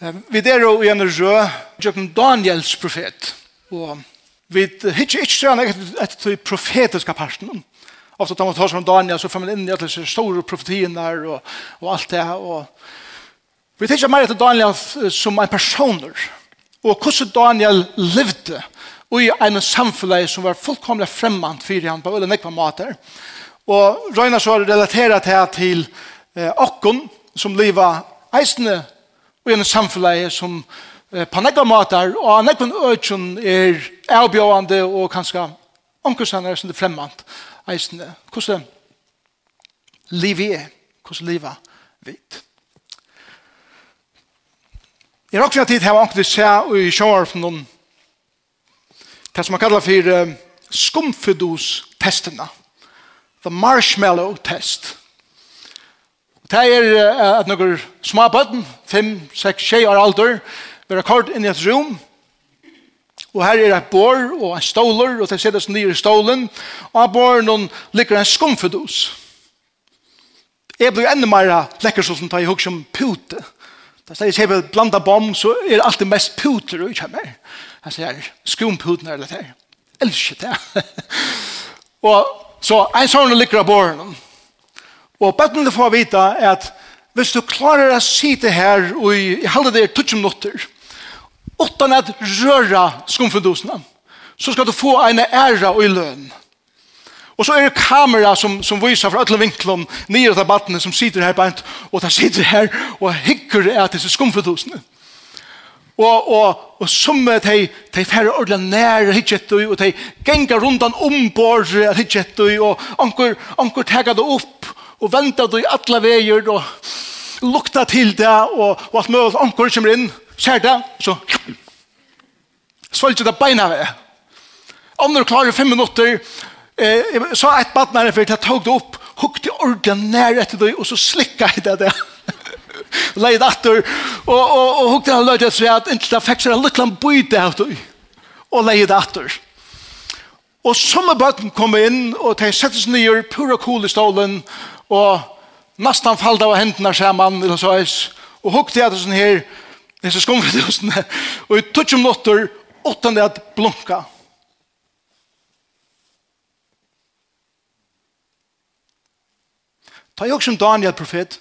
Vi der og en rø, Jøkken Daniels profet, og vi hittir ikke søren etter til profetiske parten. Ofta tar man tar som Daniel, så får man inn i alle disse store profetiene og, og alt det. Og vi hittir mer etter Daniel som en personer, og hvordan Daniel levde, i en samfunn som var fullkomlig fremmant for han på veldig nekva mater, Og Røyna så relaterat her til eh, okken som lever eisende og en samfunn som på nekva matar og av nekva økjen er avbjørende og kanskje omkursaner som det fremmant eisende. Hvordan livet er, hvordan livet vet. I råkna tid har anker seg i sjåarfen om det som man kallar for skumfidus-testene. The marshmallow test. Det er at noen små bøtten, 5, 6, 6 år alder, vi har kort inn i et rom, og her er et bår og en stoler, og det sitter som nye stolen, og av båren ligger en skumfedus. Jeg blir enda mer lekker som tar i hukk som pute. Da sier jeg at blanda bom, så er det alltid mest puter og kommer. Jeg sier skumputen er litt her. Elsker det. og så en sånn ligger av båren, Og bøtten du får vite at hvis du klarer å sitte her og i halve det er 20 minutter, utan at røra skumfundosene, så skal du få en æra og i løn. Og så er det kamera som, som viser fra alle vinklene nye av battene som sitter her bænt, og de sitter her og hikker at disse skumfundosene. Og, og, og som de, de færre ordentlig nære hittet og de rundt om ombord hittet og anker, anker tegger det opp, og venta du i alla veier og lukta til det og, og at møy anker kommer inn. Kjær det så svalgje det beina ved om du klarer fem minutter eh, så et badnare for jeg tog det opp hukte ordentlig nær etter det og så slikka jeg det det leid atter og, og, og hukte han løyde så at inntil det fikk seg en liten bøyde av det og leid atter og sommerbøtten kom inn og de settes nye pura kul i stålen og nesten falt av hendene sammen, eller så eis, og hukte jeg til sånn her, disse skumfetusene, og i tutsi åttan det at blunka. Ta jo som Daniel profet.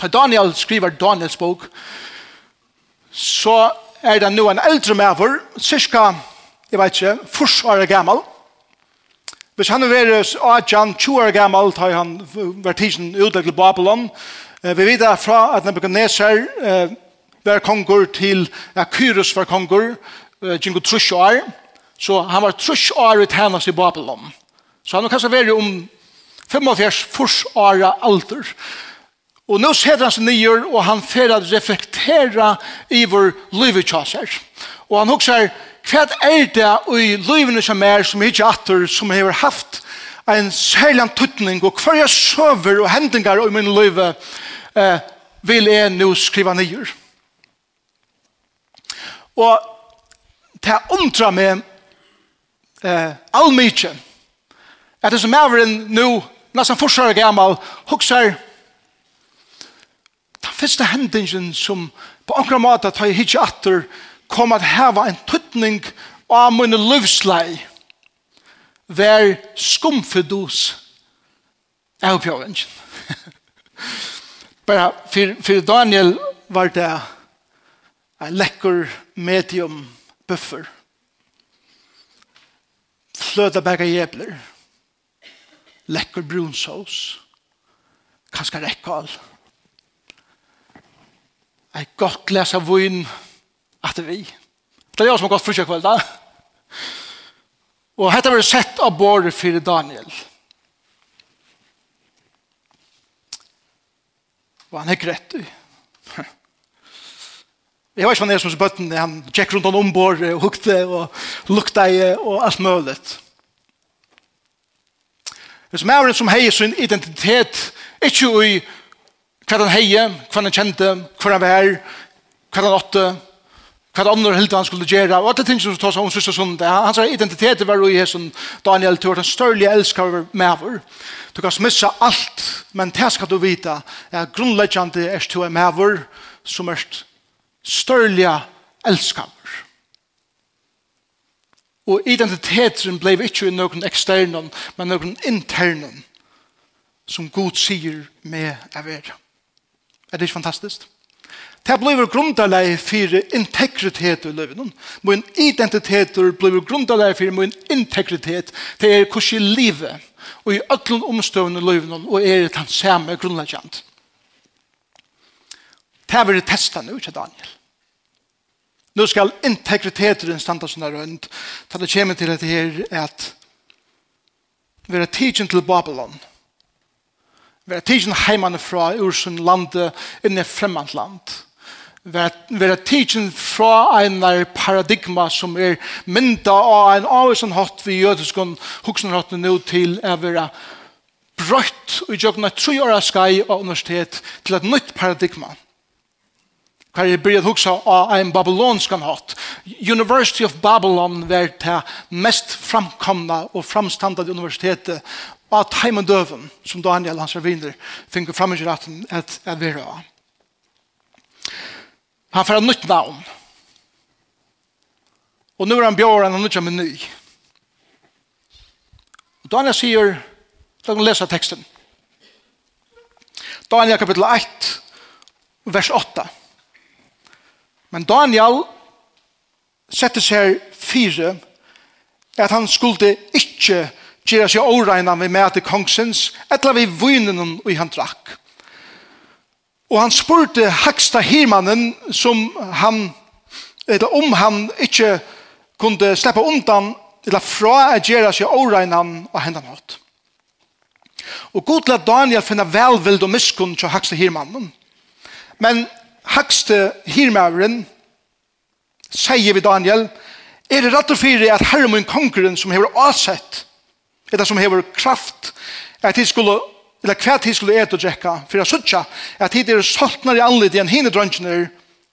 Ta Daniel skriver Daniels bok, så er det nå en eldre maver, cirka, jeg vet ikke, forsvaret gammel, Hvis han var Adjan, 20 år gammel, da han var tidsen utlegg til Babylon. Vi vet fra at Nebuchadnezzar var konger til ja, Kyros var konger, Jingo Trush år. Så han var Trush år i tjenas i Babylon. Så han var kanskje vært om 75 furs år alder. Og nå setter han seg nye, og han får å reflektera i vår livet Og han husker, hva er det i livene som er som ikke atter som har haft en særlig tøtning og hver jeg søver og hendinger i min liv eh, vil jeg nå skrive nye. Og til det undrer meg eh, all mye at det som er nå nesten forsøker gammel hokser den første hendingen som på akkurat måte tar jeg hitje atter og kom at hava en tuttning av mine livslei ver skumfidus av pjøvingen. Bara for, for Daniel var det en lekker medium buffer. Fløda begge jæbler. Lekker brunsås. Kanskje rekkal. Ei godt glas av vun at det er vi. Det er jeg som har gått frutja kvelda. Og dette var sett av båret for Daniel. Og han er grett i. Jeg vet ikke hva han er som er bøtten, han tjekk rundt han ombord og hukte og lukte og alt mulig. Det Hvis mæren som heier sin identitet, ikke i hva han heier, hva han kjente, hva han var, hva han åtte, hva andre hilde han skulle gjøre, og alle ting som tar seg om siste sundet. Hans identitet var jo i som Daniel tog den størlige elsker med vår. Du kan smissa alt, men det skal du vite, at grunnleggjande er til er med vår, som er størlige elsker Og identiteten ble ikke noen eksternen, men noen internen, som Gud sier med er vera. Er det ikke fantastisk? Det blir grunderleg for integritet i livet. Min identitet blir grunderleg for min integritet. Det er hvordan i livet. Og i alle omstående i livet og er det den samme grunnleggjant. Det er det testet nå til Daniel. Nå skal integriteten standa sånn rundt. Da det kommer til at her er at vi er tidsen til Babylon. Vi er tidsen heimene fra ur sin lande inn i fremmant land vera tidsin fra einar paradigma som er mynda av en avisen hatt vi jødiskon hatt nå til er vera brøtt og jøgna tru åra skai av universitet til et nytt paradigma. Hver jeg byrjad hoksa av en babylonskan hatt University of Babylon var det mest framkomna og framstandade universitetet av Taimondøven som Daniel hans raviner finner fram i ratten at, at vera av Han får en nytt navn. Og nu er han bjøren, han nytt som ny. Og Daniel sier, la oss lese teksten. Daniel kapittel 1, vers 8. Men Daniel sette seg fire at han skulle ikke gjøre seg åregna med mæte kongsens, etter vi vunnen og i han drakk. Og han spurte Haksta Himanen som han, eller om han ikke kunde släppa undan eller fra å gjøre seg åregnan og hendan hatt. Og god til at Daniel finner velvild og miskunn til Haksta Hirmannen. Men Haksta Hirmaveren sier vi Daniel, er det rett og fyrir at herre min kongren som hever avsett, eller som hever kraft, at de skulle eller hva tid skulle et og drekka, for jeg sutja at tid er saltnar i anlid enn hine drøntjener,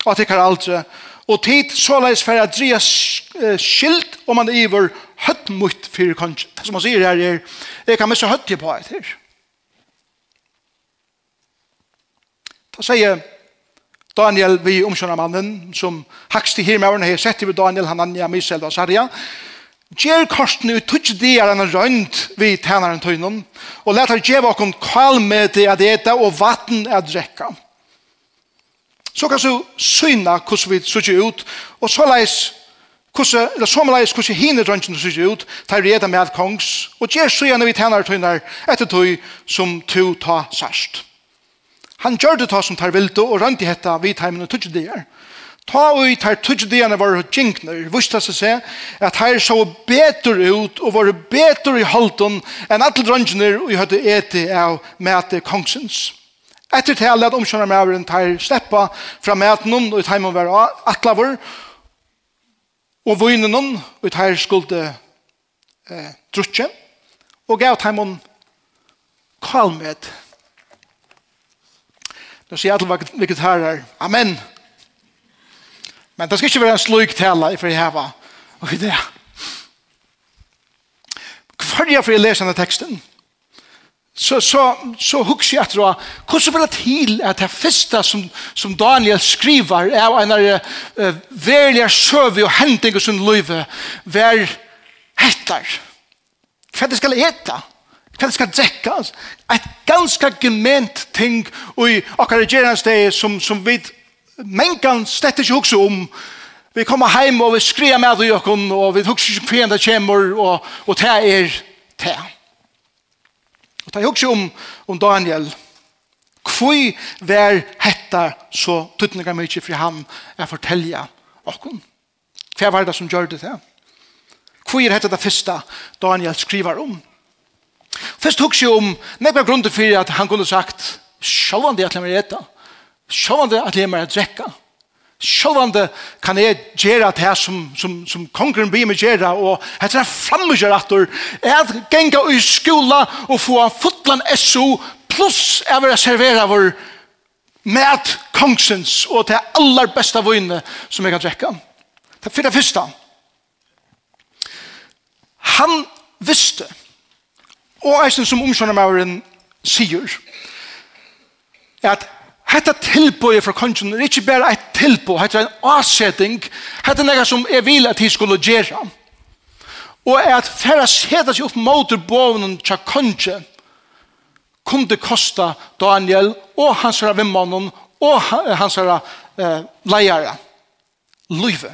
og at ikkar aldri, og tid såleis for at dria skilt om man iver høtt mot fyrir kongen. Som han sier her er, jeg kan missa høtt på et her. Da sier Daniel vi omkjønner mannen som hakst i hirmaverne har sett i Daniel, han anja, Misael og Sarja, Gjer korsen ut tutsi dier enn røynd vi tænaren tøynun og let her djeva okon kvalmete at eta og vatten at drekka. Så kan du syna hvordan vi sutsi ut, og så leis hvordan, eller som leis hvordan hine røynden sykje ut, tar reda med kongs, og gjer syna vi tænaren tøyner etter tøy som tu ta sørst. Han gjør det ta som tar vildo og røyndi hetta vi tæmene tutsi dier, og Ta og i tar tøtjedene var jinkner, viste seg seg at her så betur ut og var betur i holden enn alle drangene og hadde eti av mæte kongsens. Etter til alle at omkjønner med avren tar sleppa fra mæten og i teimen var atlaver og vinen og i tar skulde eh, trutje og gav teimen kalmet. Nå sier jeg alle vegetarer, amen. Amen. Men det skal ikke være en sløyk tale for jeg heva. Og det er. Hver jeg for å lese denne teksten, så, så, så husker jeg etter hvordan var det til at det første som, som Daniel skriver er en av uh, verlige søve og hending og sin løyve var hettar. Hva det skal ete? Hva det skal drekke? Et ganske gement ting og i akkurat gjernes det som, som vi mengan slett ikke hukse om. Vi kommer heim og vi skrev med i og vi hukse ikke fjende kjemmer, og, og det er det. Og det er hukse om, om Daniel. Hvor vær hetta så tuttninga mykje for han er fortelja okken? Hva var det som gjør det til? Hvor er hetta det første Daniel skriver om. Først hukse om, nekva grunden fyrir at han kunne sagt, sjalvan det at han vil retta. Sjåvande at jeg må drekka. Sjåvande kan jeg gjøre det her som, som, som kongren blir med gjøre, og etter jeg fremmedgjør at du er at genga i skola og få en fotland SO pluss jeg vil servera vår med kongsens og til aller beste vøyne som jeg kan drekka. Det er det første. Han visste, og eisen som omkjønner meg sier, at Hetta tilbøy fra kongen er ikke bare et tilbøy, hetta er en avsetting, hetta er noe som jeg vil at de skulle gjøre. Og at færre seta seg opp mot boven fra kongen, kom det kosta Daniel og hans herre vimmannen og hans herre eh, leiere. Løyve.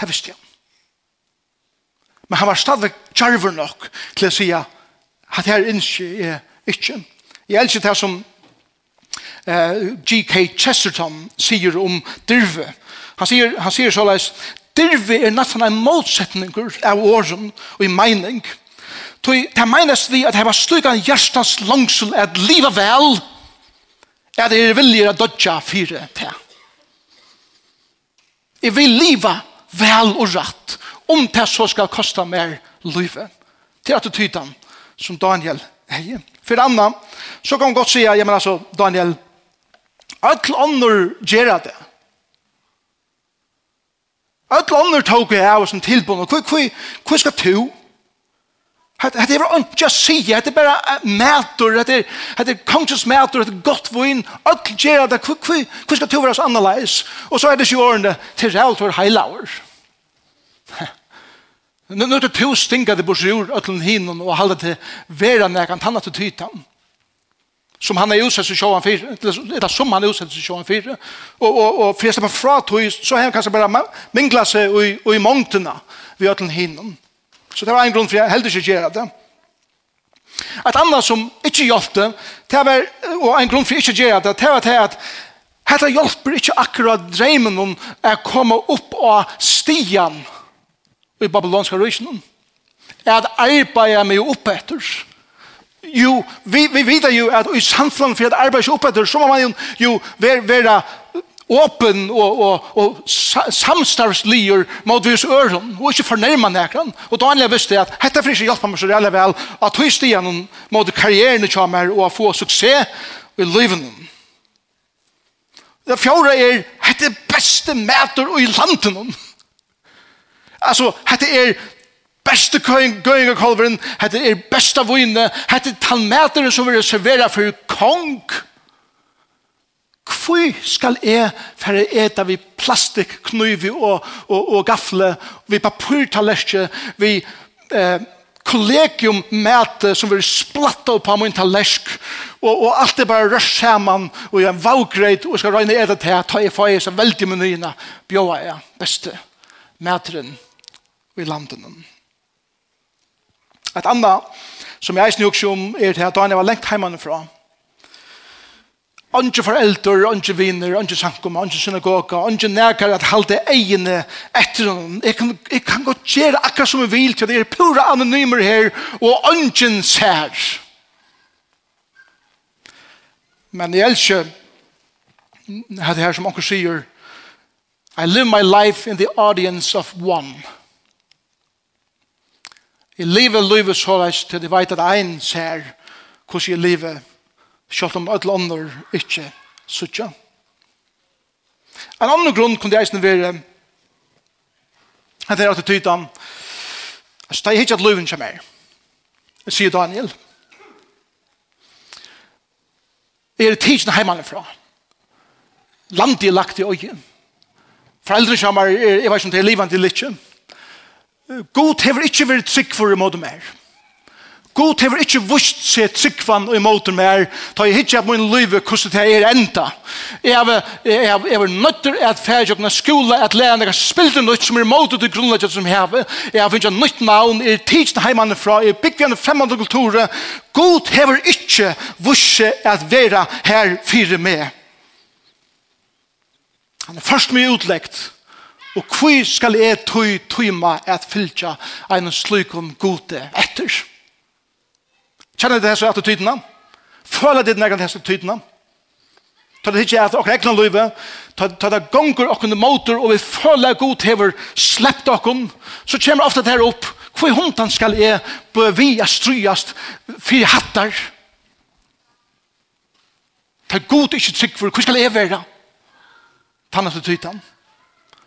Det visste jeg. Men han var stadig kjarver nok til å si at her innskje er ikke. Jeg elsker det som eh, G.K. Chesterton sier om dirve. Han sier, han sier såleis, dirve er nesten en motsetning av åren og i mening. Tøy, det menes vi at det var slik en hjertens langsel at livet vel er det er vilje å dødja fire til. Jeg vil liva vel og rett om det så skal kosta mer livet. Til attityden som Daniel heier. For det så kan man godt si, jeg mener altså, Daniel, Öll ånder gjerra det. Öll ånder tog vi av som tilbund. Hva skal du? Hette er bare ikke å si, hette er bare mætor, hette er kongens mætor, hette er godt vinn, alt gjør det, hva skal du være så annerledes? Og så er det 20 årene til alt for heilaver. Nå er det to stinga det bors jord, og halde til vera kan tanna til tytan som han har utsett sig sjåan fyra, eller som han har utsett sig sjåan fyra. Og, og, og for jeg slipper fra tog, så har han kanskje bare mingla seg i, i mångtene vi har til. Så det var en grunn for jeg heldig ikke gjør det. Et annet som ikke hjelpte, det, var, og en grunn for jeg ikke gjør det, det var det at Hetta hjálpir ikki akkurat dreimen um at koma upp á stian i babylonska rysnum. At arbeiða meg upp etter jo, vi, vi vet jo at i samfunnet for at arbeids oppetter, så må man jo, jo være, være åpen og, og, og samstarvslier mot vis øren, og ikke fornærme nekran. Og da anlega visste jeg at dette for ikke hjelpa meg så reelle vel, at tog stian mot karrieren kommer og få suksess i livet. Det fjorda er, hette beste mæter i landet. Altså, dette er beste gøyngekolveren, hette er beste vune, hette talmeteren som vil servera for kong. Hvor skal jeg for å ete vi plastik, knuvi og, og, og gafle, vi papurtalerske, vi eh, kollegium mæte som vil splatta på min talersk, og, og alt er bare rørs sammen, og jeg er vaugreit, og skal røyne etter til, ta i fag, så veldig menyene, bjøa jeg, beste mæteren i landen. Et annet som jeg eisen jo om er til at Daniel var lengt heimanifra. Anke foreldre, anke viner, anke sankum, anke synagoga, anke nekar at halde egene etter honom. Jeg kan, jeg kan godt gjøre akkurat som jeg vil til det er pura anonymer her og anke sær. Men jeg elsker det her som onker sier I live my life in the audience of one. Jeg lever livet så reis til de vet at ein ser hvordan jeg lever, selv om alle andre ikke sutja. En annen grunn kunne jeg eisen være at det er at det tyder at det er ikke at livet kommer. Sier Daniel. Jeg er tidsen heimanifra. Landet er lagt i øyen. Foreldre kommer, jeg vet ikke om det er livet til litt God hever ikkje vært trygg for i måte mer. God hever ikkje vust seg i måte mer, ta i hitje av min liv hvordan det er enda. Jeg var nøtter at ferdig åkna skola, at lærerne kan spille nødt som er måte til grunnlegget som hever. Jeg har finnet et navn, er tidsen heimene fra, er byggvende fremmede kulturer. God hever ikkje vust seg at være her fire med. Han er først mye utleggt. Og hvor skal jeg tøy tøyma at fylja en slik om gode etter? Kjenner du disse attitydene? Føler du dine egne disse attitydene? Ta det ikke at dere egna løyve, ta, ta det gonger okkur motor, og vi føler god hever sleppt dere, så kommer ofte det her opp, hvor hundan skal jeg bø vi a stryast fyrir hattar? Ta god ikke trygg for, hvor skal jeg være? Ta den attitydene.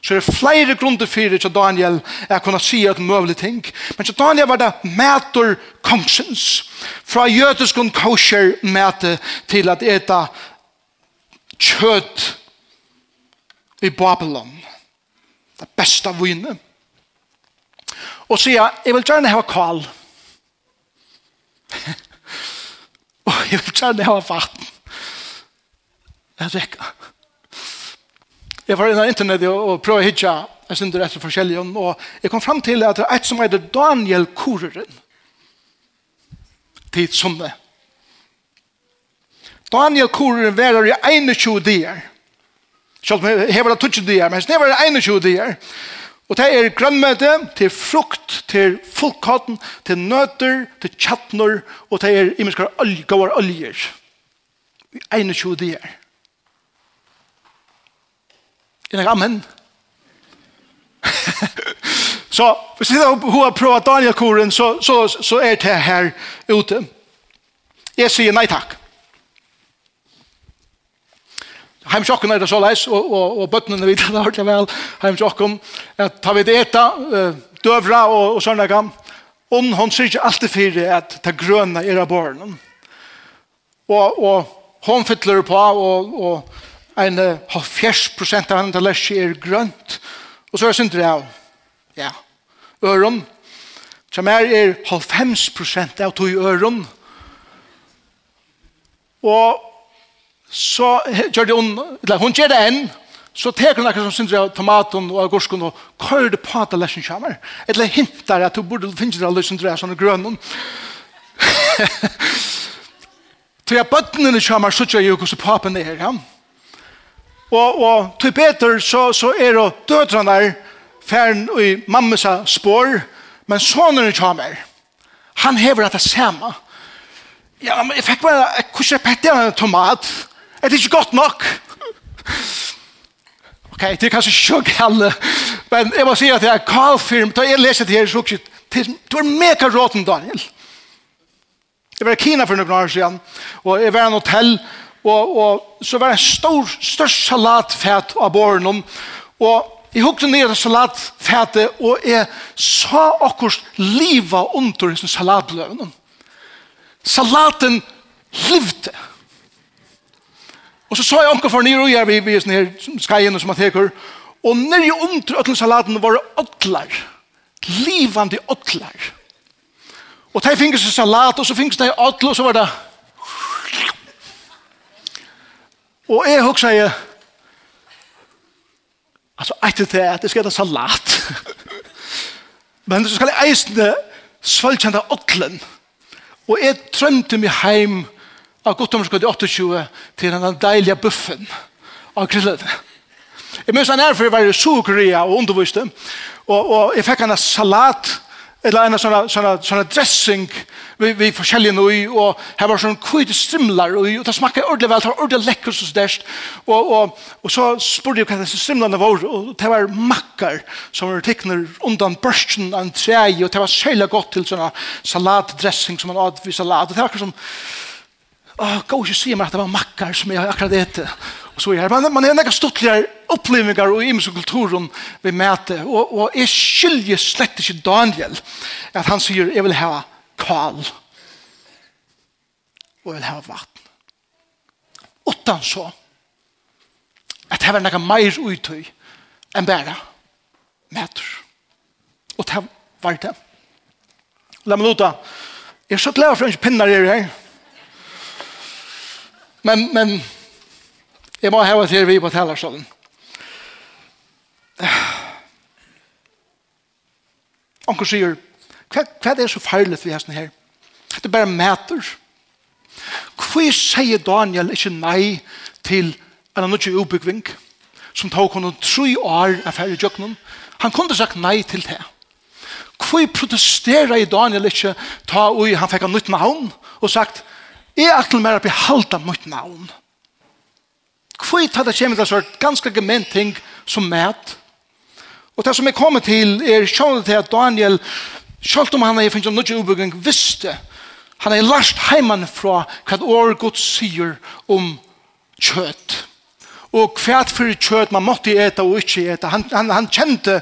Så er det flere grunder for det til Daniel er kunne si et møvelig ting. Men til Daniel var det mæter kongsens. Fra jødisk og kosher mæte til at eta kjøtt i Babylon. Det beste av vinen. Og sier, jeg vil gjerne ha kval. og jeg vil gjerne ha vatten. Jeg rekker Jeg var inne på internett og prøvde å hitja jeg synder etter forskjellige, og jeg kom fram til at det er et som heter Daniel Koreren. Tid som det. Daniel Koreren verar i 21 dier. Selv om jeg var det 20 dier, men jeg var i 21 dier. Og det er grønnmøte, til frukt, til fullkatten, til nøter, til tjattner, og det er imenskere olje, gåar oljer. I 21 dier. Er det amen? så hvis vi har prøvd Daniel-koren, så, så, så er det her ute. Jeg sier nei takk. Heimsjokken er det så leis, og, og, og bøttene vet det hørte jeg vel, heimsjokken, at ta vi det eta, døvra og, og sånne gang. og hun sier ikke alltid for at det grønne er av barnen. Og, og hun fytler på, og, og en uh, 40% av en lesje er grønt, og så er det synder av, ja, øron, som er er 50% av tog øron, og så gjør det hun, eller hun gjør det enn, så teker hun akkurat som synder av tomaten og agurskon og kører det på at lesjen kommer, eller hintar at hun burde finne det alle synder av sånne grønnen. Så jeg bøttene kommer, så gjør jeg jo hvordan papen er, ja. Og, og til Peter så, så er det døtrene der færen i mammas spår, men sonen kommer. Han hever at det samme. Ja, men jeg fikk bare, hvordan er Petter en tomat? Er det ikke godt nok? ok, det er kanskje sjokk alle, men jeg må si at det er kalfirm, da jeg leser det her, så ikke, du er mega råten, Daniel. Jeg var i Kina for noen år siden, og jeg var i en hotell, og og, og så var det en stor, størst salatfæt av båren og jeg hukte ned av salatfætet, og jeg sa akkurat livet under disse salatbløvene. Salaten livte. Og så sa jeg akkurat for nye og jeg vi er sånne her skajene som man teker, og nere under øtlen salaten var det åttler, livende åttler. Og de finnes salat, og så finnes det åttler, og så var det Og jeg husker jeg, altså etter det at jeg skal salat. Men så skal jeg eisende svølkjende åtlen. Og jeg trømte meg heim av godtomskott i 28 til den deilige buffen av grillet. Jeg minns han er for å være i Sogria og underviste. Og, og jeg fikk en salat eller en sånn sånn sånn dressing vi vi forskjellige nå og her var sånn kvite strimlar og og det smakar ordentlig vel, det var ordentlig lekker så størst. Og og og så spurte jeg hva disse strimlene var og det var makkar som var tekner undan børsten av en tre og det var særlig godt til sånn salatdressing som man hadde vi salat. Og det var akkurat som Åh, gå ikke si meg at det var makkar som jeg akkurat etter og så er man, man er nekka stortligere opplevingar og imensk kulturen vi møte og, og jeg skylder slett ikke Daniel at han sier, jeg vil ha kal og jeg vil ha vatten. Utan så at det var nekka meir uttøy enn bæra møter. Og det var det. La meg nota, jeg er så glad for at pinnar er her. Men, men, Jeg må hava til vi på talerstolen. Onker sier, hva, hva er det så farligt vi har sånn her? Det er bare mæter. Hva sier Daniel ikke nei til en nødvendig ubygving som tok henne tre år av færre jøkken? Han kunne sagt nei til det. Hva protesterer i Daniel ikke ta ui han fikk en nytt navn og sagt, jeg er aktel mer å behalda mitt navn. Hva Hvor tar det kommer til sort ganske gement ting som mæt. Og det som er kommet til er sjående til at Daniel, selv om han er finnes noe ubygging, visste han er lært heimann fra hva år Gud sier om kjøtt. Og hva for kjøtt man måtte ete og ikke ete. Han, han, han kjente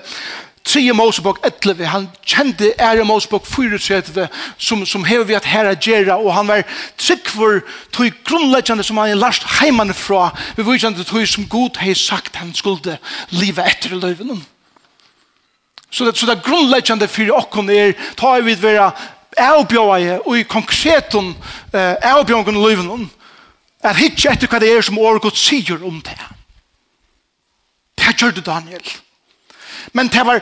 3 Mosebok 11, han kjente ære Mosebok 34, som, som hever vi at herre gjerra, og han var trygg for tog grunnleggjande som han er lagt heimann fra, vi var ikke tog som god hei sagt han skulle livet etter løyven. Så det, så det grunnleggjande for okkon er, ta vi vera avbjøye, og i konkreten eh, avbjøye i løyven, at hitje etter hva det er som året god sier om det. Det gjør det Daniel. Daniel men det var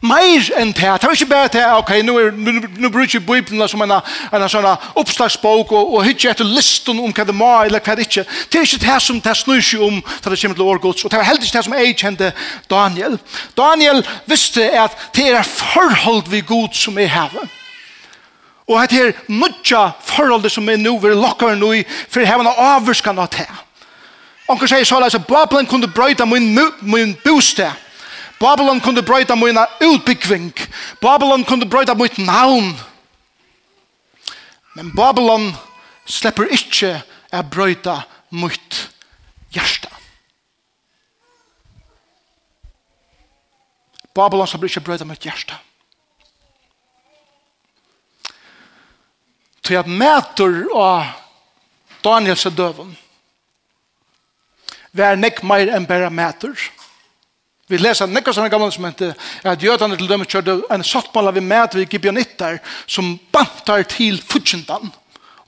mer enn det. Det var ikke bare det, ok, nå, er, nå, nå bruker jeg Bibelen som en, en sånn oppslagsbok og, og hitje etter listen om hva det må, eller hva det ikke. Det er ikke det som det snur seg om til det kommer til årgods, og det var heller ikke det som jeg kjente Daniel. Daniel visste at det er forhold vi god som er hevet. Og at det er nødja forhold som er nå, vi lokker nå i, for hevene avvurskan av det. Onker sier så, at Babelen kunne brøyta min, min bostad, Babylon kunde brøyta mina utbyggving. Babylon kunde brøyta mitt navn. Men Babylon släpper ikkje a brøyta mitt hjärsta. Babylon släpper ikkje brøyta mitt hjärsta. Til at mætur av Daniels døven var nek meir enn bæra mætur. Mætur Vi leser nekka sånne gamle som inte at jødene til dem kjørte en sattmalla vid mät vid gibeonittar som bantar til fudgendan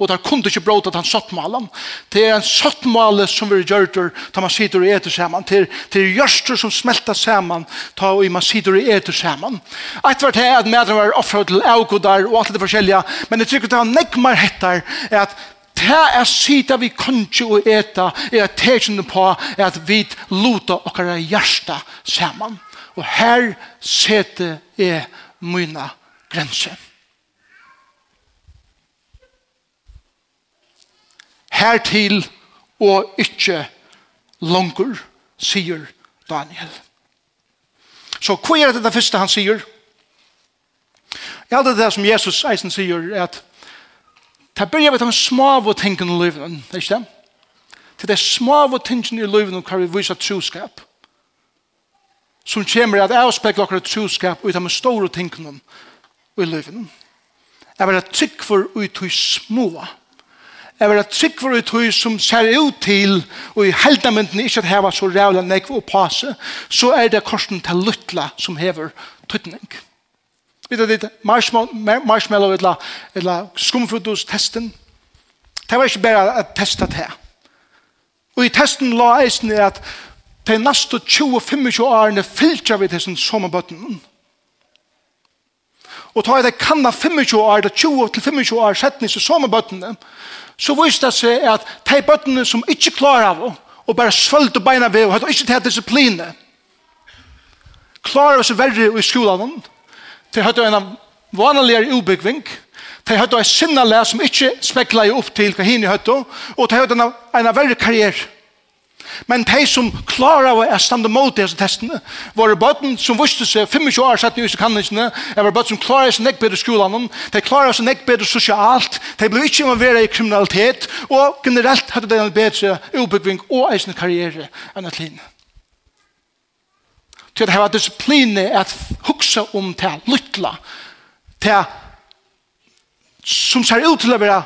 og der kunde ikke bråta den sottmalen. Det er en sottmale som vi gjør der, da man sitter og etter sammen. Det er gjørster som smelter sammen, da man sitter og etter sammen. Et var det at medene var offret til avgodar og alt det forskjellige, men jeg tror det var nekmar hettar, er at det er sida vi kunde og eta er at tegjen på at vi luta okkara hjärsta saman. Og her sete er myna grense. Her til og ikkje langur, sier Daniel. Så hva er det det første han sier? Ja, det er det som Jesus eisen sier, at Det börjar med de små av tingene i livet, det er ikke det? Til det små av tingene i livet og vi viser troskap. Som kommer at jeg spekler akkurat troskap ut av de store tingene i livet. Jeg vil ha trygg for ut i små. Jeg vil ha trygg for ut i som ser ut til og i heldamenten ikke at heva så rævlig nekv og passe, så er det korsen til luttla som hever tøtning. Takk. Vi tar dit marshmallow eller, eller skumfutus-testen. Det var ikke bare at testa det. Og i testen la eisen er at de neste 20-25 årene fylter vi til sin sommerbøtten. Og tar jeg det kanna 25 år, det 20-25 år sett nisse sin sommerbøttene, så viste det seg at de bøttene som ikke klarer av og bare svølte beina ved og hadde ikke til disipline, klarer oss verre i skolen De hadde en vanligere ubyggving. De hadde en sinnele som ikke spekla opp til hva henne hadde. Og de hadde en, en verre karriere. Men de som klarer å stande mot disse testene, var bøten som visste seg 25 år sett i kandidatene, det var bøten som klarer seg nekk bedre skolen, de klarer seg nekk bedre sosialt, de ble ikke involveret i kriminalitet, og generelt hadde de en bedre ubegving og eisen karriere enn et linje til at ha disipline at huksa om til lytla til som ser ut til å være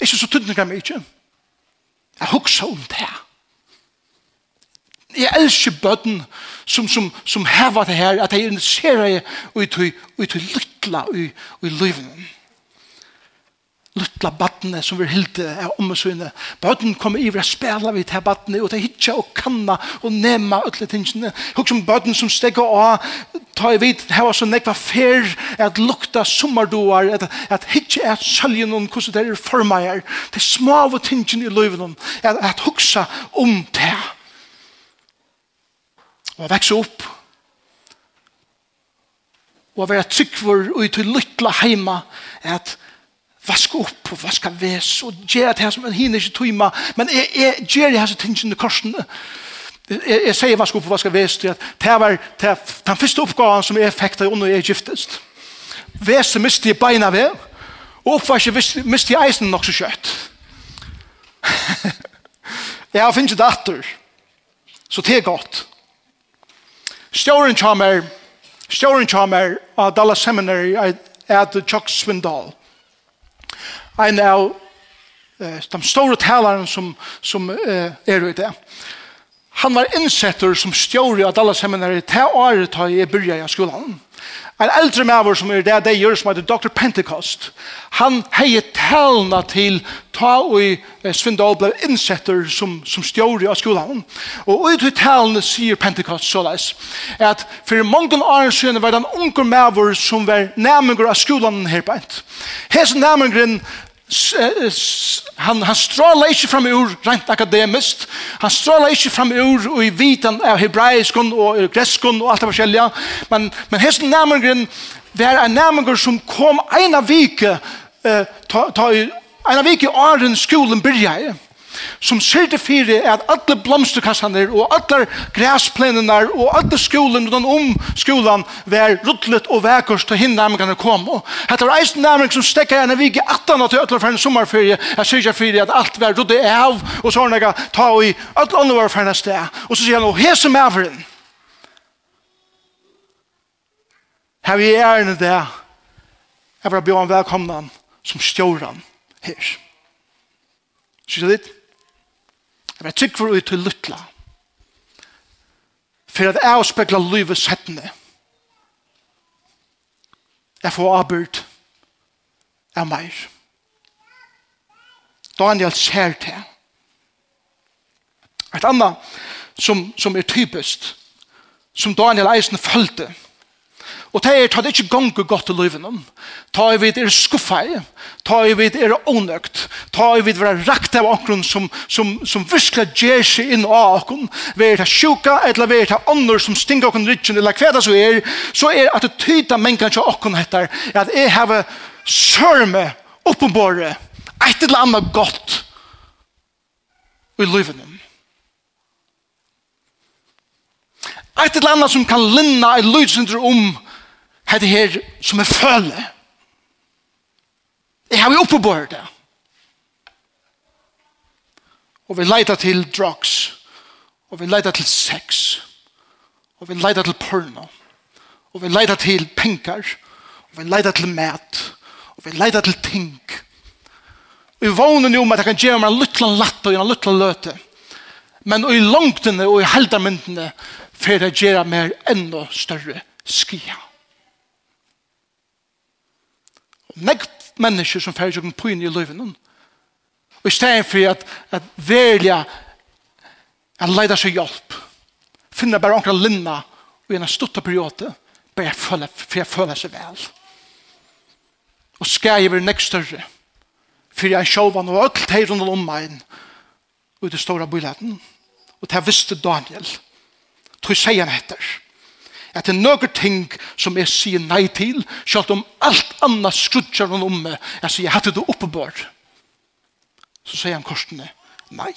ikke så tydninger meg ikke jeg huksa om det jeg elsker bøtten som, som, som heva det her at jeg interesserer ut i lytla i, i livene lilla badne som vi hilde av ommesynet. Bøtten kommer iver å spela vi her badne og det hitja og kanna og nema utle tingene. Hukk som bøtten som og av, ta i vid heva så nekva fer at lukta sommardoar, at, at hitja er søljen om hvordan det er formeier. Det er små av tingene i løyven, at, at huksa om det. Og vekse opp, og være tryggvor og ut til lytla heima, at vaska upp og vaska ves og göra det här som en hinner ikke tøyma. Men jeg, jeg gjør det her som tingene i korsen jeg, jeg sier vaska upp og vaska ves til at det var den første oppgaven som jeg fikk da under jeg giftest. Veset miste jeg beina ved og oppvaske miste jeg eisen nok så kjøtt jeg har finnet datter så det er godt. Stjåren kommer Stjåren kommer av Dallas Seminary er at Chuck Swindoll en av de store talerne som, som er i det han var innsettur som stjóri av Dallas Seminary til året da jeg begynte i skolan. En eldre maver som er det de gjør som heter Dr. Pentecost, han heier talna til ta og Svindal ble innsettur som, som stjåri av skolan. Og ut i talene sier Pentecost så leis, at for mange år siden var det en unger maver som var nærmengur av skolan her beint. Hes nærmengren han, han strålar ikke fram ur rent akademisk, han strålar ikke fram ur og i vitan av hebraisk og greskon og alt det forskjellige, men, men hest nærmengren var en nærmengur som kom en av vike, eh, ta, ta, en av vike åren skolen byrja som ser det fire at alle blomsterkassene og alle græsplenene og alle skolen og om skolen var ruttlet og vekkert til henne nærmere kom. Og det var eisen nærmere som stekker gjerne vik i 18 til alle for en sommerferie. Jeg sier ikke fire at alt var ruttet av og så har jeg ta i alle andre var for en sted. Og så sier han, og hese med for den. Her vi er ærende det. Jeg vil bjør han velkomna som stjåran her. Synes jeg litt? Jeg vet ikke hvor ut til luttla. For at jeg avspekla livet settende. Jeg får avbyrd av meg. Daniel ser til. Et annet som, som er typisk, som Daniel eisen følte, Og det er tatt ikke gongu godt til løyvenom. Ta i vid er skuffet. ta i vid er ånøkt. ta i vid vera rakt av okkur som, som, som virkelig gjør seg inn av okkur, vera ta sjuka, eller vera ta ånder som stinger okkur rytjen, eller hva det så er, så er at det tyder mennkene til okkur hettar, at jeg har sørme, oppenbåret et eller annet godt i livet løyvenom. Et eller annet som kan linna i løysindre om Hette her som er føle. Jeg har jo oppebord det. Og vi leiter til drugs. Og vi leiter til sex. Og vi leiter til porno. Og vi leiter til penger. Og vi leiter til mat. Og vi leiter til ting. Og vi vågner jo med at jeg kan gjøre meg en liten latt og en liten løte. Men i langtene og i heldermyndene får jeg gjøre meg enda større skia. nekt mennesker som færger på pyn i løven. Og i stedet for at, at velja at leida seg hjelp, finne bare omkring linna og i en stutta periode, bare jeg føler, for jeg føler seg vel. Og skal jeg være nekt større, for jeg sjåvan og alt her rundt om meg, og i det store byleten. Og det visste Daniel, tog seg han etter at det er noen ting som jeg sier nei til, selv om alt annet skrutjer han om meg. Jeg sier, jeg hadde det oppebør. Så sier han korsene, nei.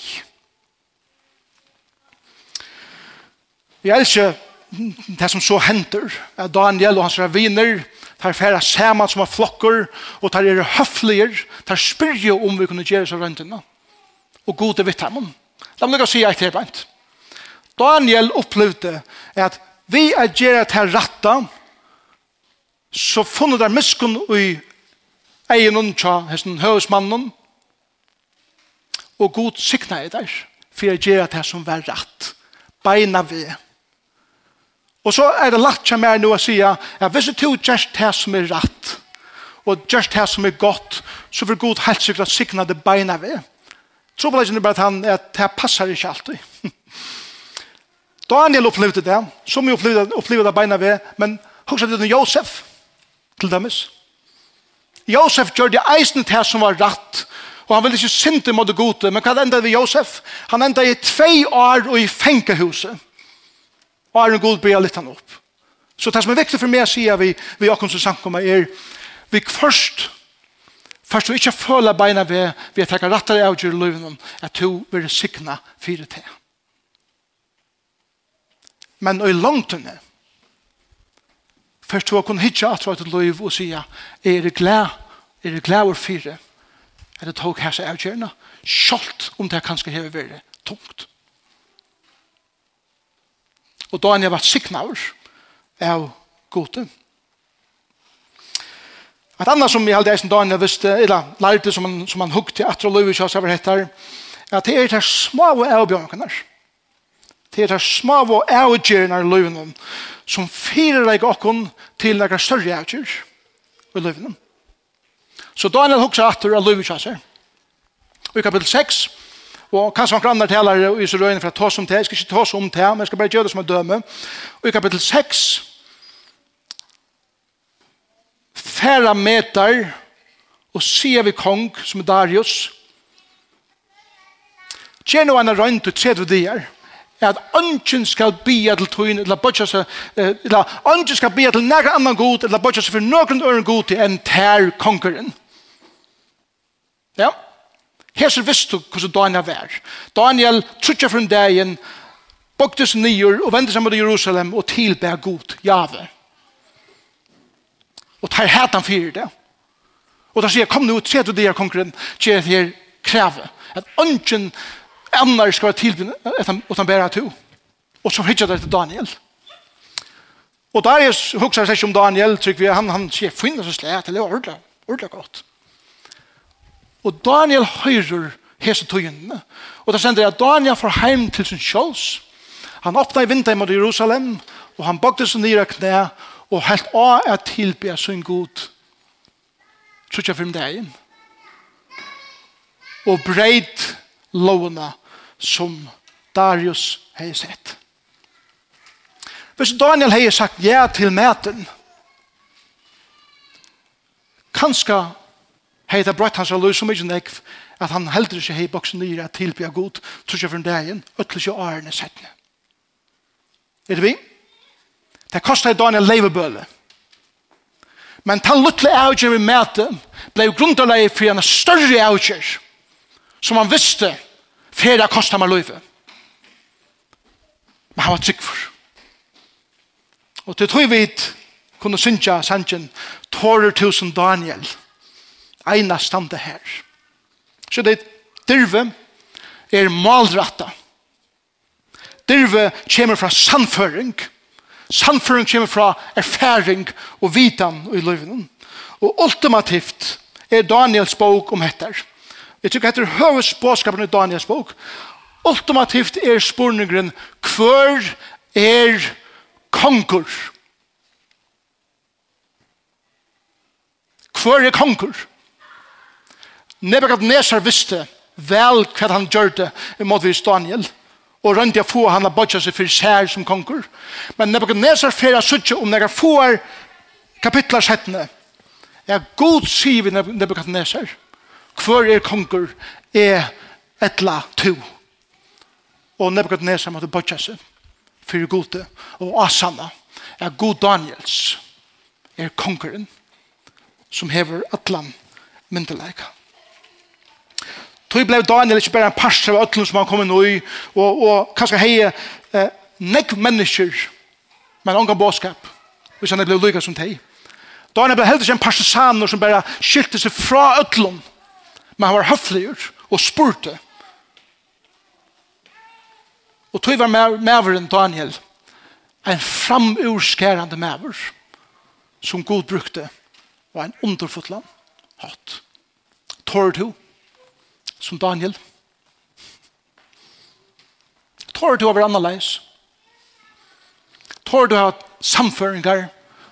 Jeg elsker det som så henter, at Daniel og hans raviner, tar færa saman som har flokker, og tar er høfliger, tar spyrje om vi kunne gjøre seg røntene. Og gode vitt ham. La meg si et helt Daniel opplevde at vi er gjerne til ratta, så funnet der miskunn i egenen tja hesten høvesmannen, og god sikna i der, for jeg gjerne til som var ratt, beina vi. Og så er det lagt seg mer nå å si at hvis du gjør det som er rett og gjør det som er godt, så vil god helt sikkert sikna det beina vi. Tror på det ikke bare at han at det passer ikke alltid. Daniel opplevde det, som vi opplevde, opplevde det beina ved, men hukset det til Josef, til demes. Josef gjør det eisen til som var rett, og han ville ikke synte mot det gode, men hva enda ved Josef? Han enda i tvei år og i fengehuset. Og er en god bryr litt han opp. Så det som er viktig for meg, sier vi, vi akkurat som samkommer, er vi først Først vi ikke føler beina ved, vi er takket rettere av gjør løven, at du vil sikne fire til men i langtene først å kunne hitja at det lov og sier, er det glad er det glad og fire er det tog her seg avgjørende skjalt om det kanskje hever være tungt. Og da han jeg vært siknaver av gode. Et annet som jeg halde eisen dagen jeg visste, eller lærte som han, som han hukte etter å løyve kjøs over hettar, at det er det små avbjørnene. Det er det små og avgjørende i løven som fyrer deg åkken til noen større avgjør i løvene. Så Daniel hukser at det er løvenkjasser. Og i kapittel 6, og kanskje noen andre taler i så røyene for å ta som til, jeg skal ikke ta som til, men jeg skal bare gjøre det som en døme. Og i kapittel 6, færre meter og sier vi kong som er Darius. Gjør han er røynt og tredje dier at ønsken skal bia til tøyen, eller bøtja seg, eller ønsken skal bia til nægra annan god, eller bøtja seg for nøkron øren god til enn tær kongeren. Ja? Her så visst du hvordan Daniel var. Daniel trutja fra dagen, boktes nyer og vendte seg mot Jerusalem og tilbær god, jave. Og tar hætan fyrir det. Og da sier, jeg, kom nu, tre du konkurren, kongeren, sier her kreve, at ønsken skal annars skal være tilbynne utan bæra to. Og så hittar det til Daniel. Og Darius huksar seg om Daniel, trykker vi, han, han sier, finner så slet, det er ordentlig, ordentlig godt. Og Daniel høyrer hese tøyene. Og da sender jeg at Daniel får heim til sin kjøls. Han åpna i vinter mot Jerusalem, og han bakte seg nye knæ, og helt av er tilbe sin god. Tror ikke jeg for meg det Og breit lovene som Darius hei sett. Hvis Daniel hei sagt ja til maten, kanskje hei det brøtt hans løy så mye nekv, at han heldur ikke hei boksen nyr at tilbyr god, tror ikke for en dagen, øtler ikke årene settene. Er det vi? Det kostet Daniel leivebøle. Men den luttle avgjør vi møte ble grunderleg for en større avgjør som han visste Fera kostar meg løyve. Men han var trygg for. Og til tog vi kunne synja sanjen tårer tusen Daniel eina stande her. Så det dyrve er malratta. Dyrve kommer fra sannføring. Sannføring kommer fra erfaring og vitan i løyvenen. Og ultimativt er Daniels bok om hettar. Jeg tykker etter høvesbåskapen i Daniels bok, ultimativt er spurningren hver er konkur? Hver er konkur? Nebuchadnezzar visste vel hva han gjør det imot vis Daniel, og rønte jeg få han har bodget seg for sær som konkur. Men Nebuchadnezzar fyrir suttje om når jeg får kapitler 17. Jeg god sier vi Nebuchadnezzar, Hvor er konger? Er etla to. Og Nebuchadnezzar måtte bøtja seg for gode og asana er god Daniels er kongeren som hever atlan myndelaika. Tøy blei Daniel ikke bare en parst av ötlun som han kom inn i og, og kanskje hei eh, nekk mennesker med en ongan båskap hvis han blei lykka som tei. Daniel blei heldig en partisaner som bare skilte seg fra ötlun og Men han var høflig og spurte. Og tog var maveren Daniel en framurskærande maver som god brukte var en underfotland hatt. Tår du som Daniel? Tår du over annerledes? Tår du at samføringar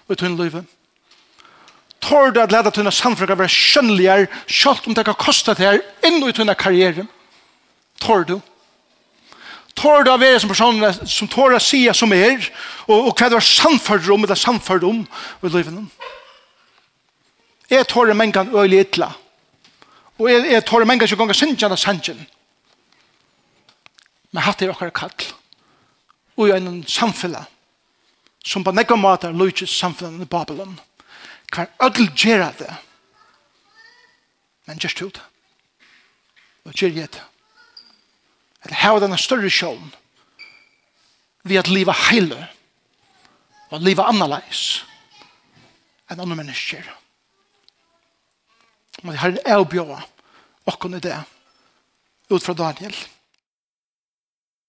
ut hun livet? Tår du at leda tunna samfunnet være skjønneligere, selv om det kan koste her inn i tunna karriere? Tår du? Tår du av være som person som tår å si som er, og, og hva du har samfunnet om, eller samfunnet om i livet? Jeg tår en mengan øyelig ytla. Og jeg, jeg tår en mengan som ganger sindsjan av sannsjan. Men hatt er okkar kall. Og jeg er en samfunnet som på nekka måter løytis samfunnet i Babylon. Babylon kan ödel gjøre det. Men just ut. Og gjør det. Eller hava denne større sjålen vi at liva heile og liva annerleis enn andre mennesker. Og det har en avbjøa åkken i det ut fra Daniel. Daniel.